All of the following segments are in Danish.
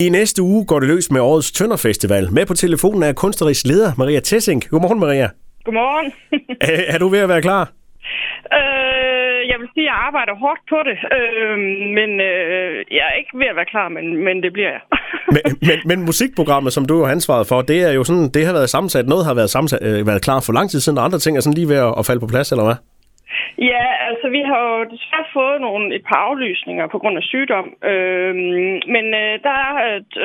I næste uge går det løs med årets Tønderfestival. Med på telefonen er kunstnerisk leder Maria Tessing. Godmorgen, Maria. Godmorgen. er, er du ved at være klar? øh, jeg vil sige, at jeg arbejder hårdt på det, øh, men øh, jeg er ikke ved at være klar, men, men det bliver jeg. men, men, men musikprogrammet, som du har ansvaret for, det er jo sådan, det har været sammensat. Noget har været, sammensat, øh, været klar for lang tid siden, og andre ting er sådan lige ved at, at falde på plads, eller hvad? Ja, altså vi har jo desværre fået nogle, et par aflysninger på grund af sygdom, øh, men øh, der er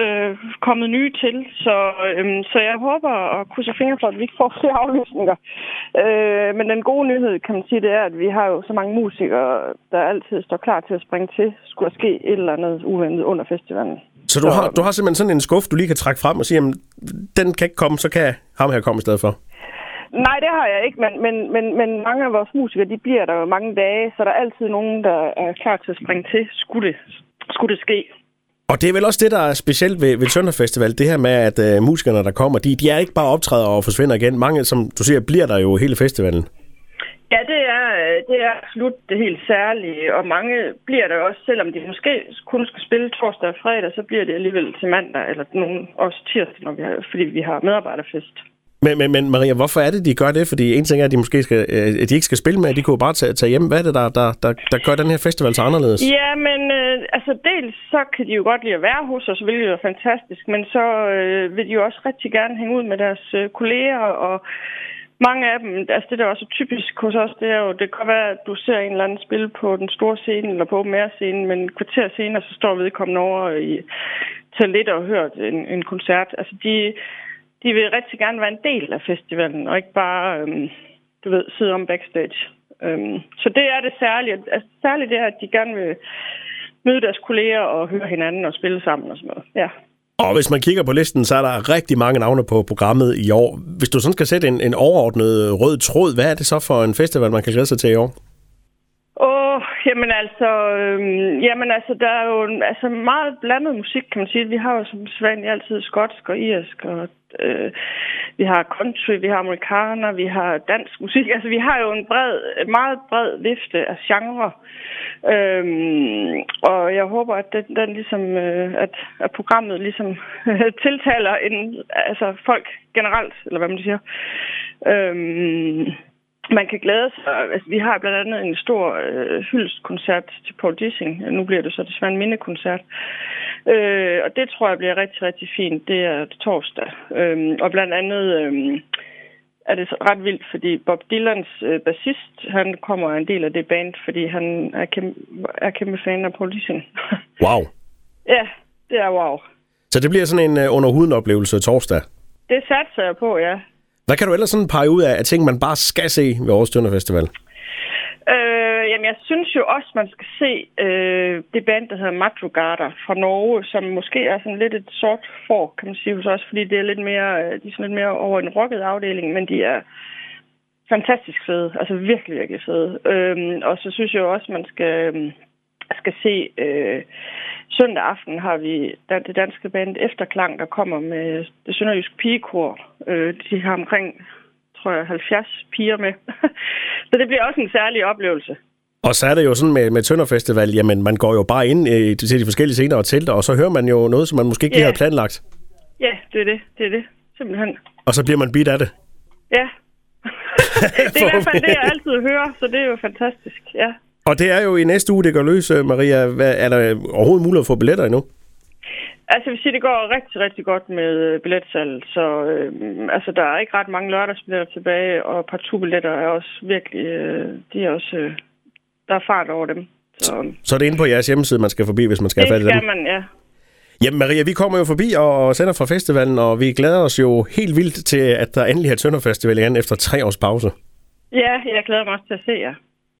øh, kommet nye til, så, øh, så jeg håber og krydser fingre for, at vi ikke får flere aflysninger. Øh, men den gode nyhed, kan man sige, det er, at vi har jo så mange musikere, der altid står klar til at springe til, skulle der ske et eller andet uventet under festivalen. Så du har, du har simpelthen sådan en skuff, du lige kan trække frem og sige, at den kan ikke komme, så kan ham her komme i stedet for? Nej, det har jeg ikke, men, men, men, men mange af vores musikere, de bliver der jo mange dage, så der er altid nogen, der er klar til at springe til, skulle det, skulle det ske. Og det er vel også det, der er specielt ved, ved Sønderfestival, det her med, at uh, musikerne, der kommer, de, de er ikke bare optræder og forsvinder igen. Mange, som du siger, bliver der jo hele festivalen. Ja, det er, det er absolut det helt særlige, og mange bliver der også, selvom de måske kun skal spille torsdag og fredag, så bliver det alligevel til mandag, eller nogen også tirsdag, når vi har, fordi vi har medarbejderfest. Men, men, men Maria, hvorfor er det, de gør det? Fordi en ting er, at de måske skal, øh, at de ikke skal spille med, de kunne bare tage, tage hjem. Hvad er det, der, der, der, der gør den her festival så anderledes? Ja, men øh, altså dels så kan de jo godt lide at være hos os, hvilket er fantastisk, men så øh, vil de jo også rigtig gerne hænge ud med deres øh, kolleger, og mange af dem, altså det der også er typisk hos os, det er jo, det kan være, at du ser en eller anden spil på den store scene, eller på open scene, men kvarter senere, så står vedkommende over i lidt og hørt en, en koncert. Altså de de vil rigtig gerne være en del af festivalen, og ikke bare, øhm, du ved, sidde om backstage. Øhm, så det er det særlige. Altså, særligt det er, at de gerne vil møde deres kolleger og høre hinanden og spille sammen og sådan noget. Ja. Og hvis man kigger på listen, så er der rigtig mange navne på programmet i år. Hvis du sådan skal sætte en, en overordnet rød tråd, hvad er det så for en festival, man kan glæde sig til i år? Jamen altså, øh, jamen altså, der er jo altså meget blandet musik, kan man sige. Vi har jo som sædvanligt altid skotsk og irsk, og øh, vi har country, vi har amerikaner, vi har dansk musik. Altså, vi har jo en bred, meget bred vifte af genre. Øhm, og jeg håber, at den, den ligesom, øh, at, at programmet ligesom tiltaler en, altså folk generelt, eller hvad man siger. Øhm, man kan glæde sig. Altså, vi har blandt andet en stor øh, hyldestkoncert til Paul Dissing. Nu bliver det så desværre en mindekoncert. Øh, og det tror jeg bliver rigtig, rigtig fint. Det er torsdag. Øh, og blandt andet øh, er det ret vildt, fordi Bob Dylans øh, bassist, han kommer en del af det band, fordi han er kæmpe, er kæmpe fan af Paul Dissing. Wow. ja, det er wow. Så det bliver sådan en uh, underhuden oplevelse torsdag? Det satser jeg på, ja. Hvad kan du ellers sådan pege ud af, af ting, man bare skal se ved Aarhus Festival? Øh, jamen, jeg synes jo også, man skal se øh, det band, der hedder Madrugada fra Norge, som måske er sådan lidt et sort for, kan man sige hos os, fordi det er lidt mere, øh, de er sådan lidt mere over en rocket afdeling, men de er fantastisk fede, altså virkelig, virkelig fede. Øh, og så synes jeg også, man skal, øhm, skal se øh, søndag aften har vi det danske band Efterklang, der kommer med det sønderjyske pigekor. Øh, de har omkring, tror jeg, 70 piger med. så det bliver også en særlig oplevelse. Og så er det jo sådan med, med Tønder Festival, jamen man går jo bare ind i, til de forskellige scener og telter, og så hører man jo noget, som man måske ikke yeah. havde planlagt. Ja, det er det. Det er det. Simpelthen. Og så bliver man bidt af det. Ja. det er i hvert fald det, jeg altid hører, så det er jo fantastisk. Ja. Og det er jo i næste uge, det går løs, Maria. Hvad, er der overhovedet mulighed for billetter endnu? Altså, jeg vil sige, det går rigtig, rigtig godt med øh, billetsalg. Så øh, altså, der er ikke ret mange lørdagsbilletter tilbage, og partout-billetter er også virkelig... Øh, de er også... Øh, der er fart over dem. Så, så er det inde på jeres hjemmeside, man skal forbi, hvis man skal have fat i dem? Det skal man, ja. Jamen Maria, vi kommer jo forbi og sender fra festivalen, og vi glæder os jo helt vildt til, at der endelig er Tønderfestival igen efter tre års pause. Ja, jeg glæder mig også til at se jer.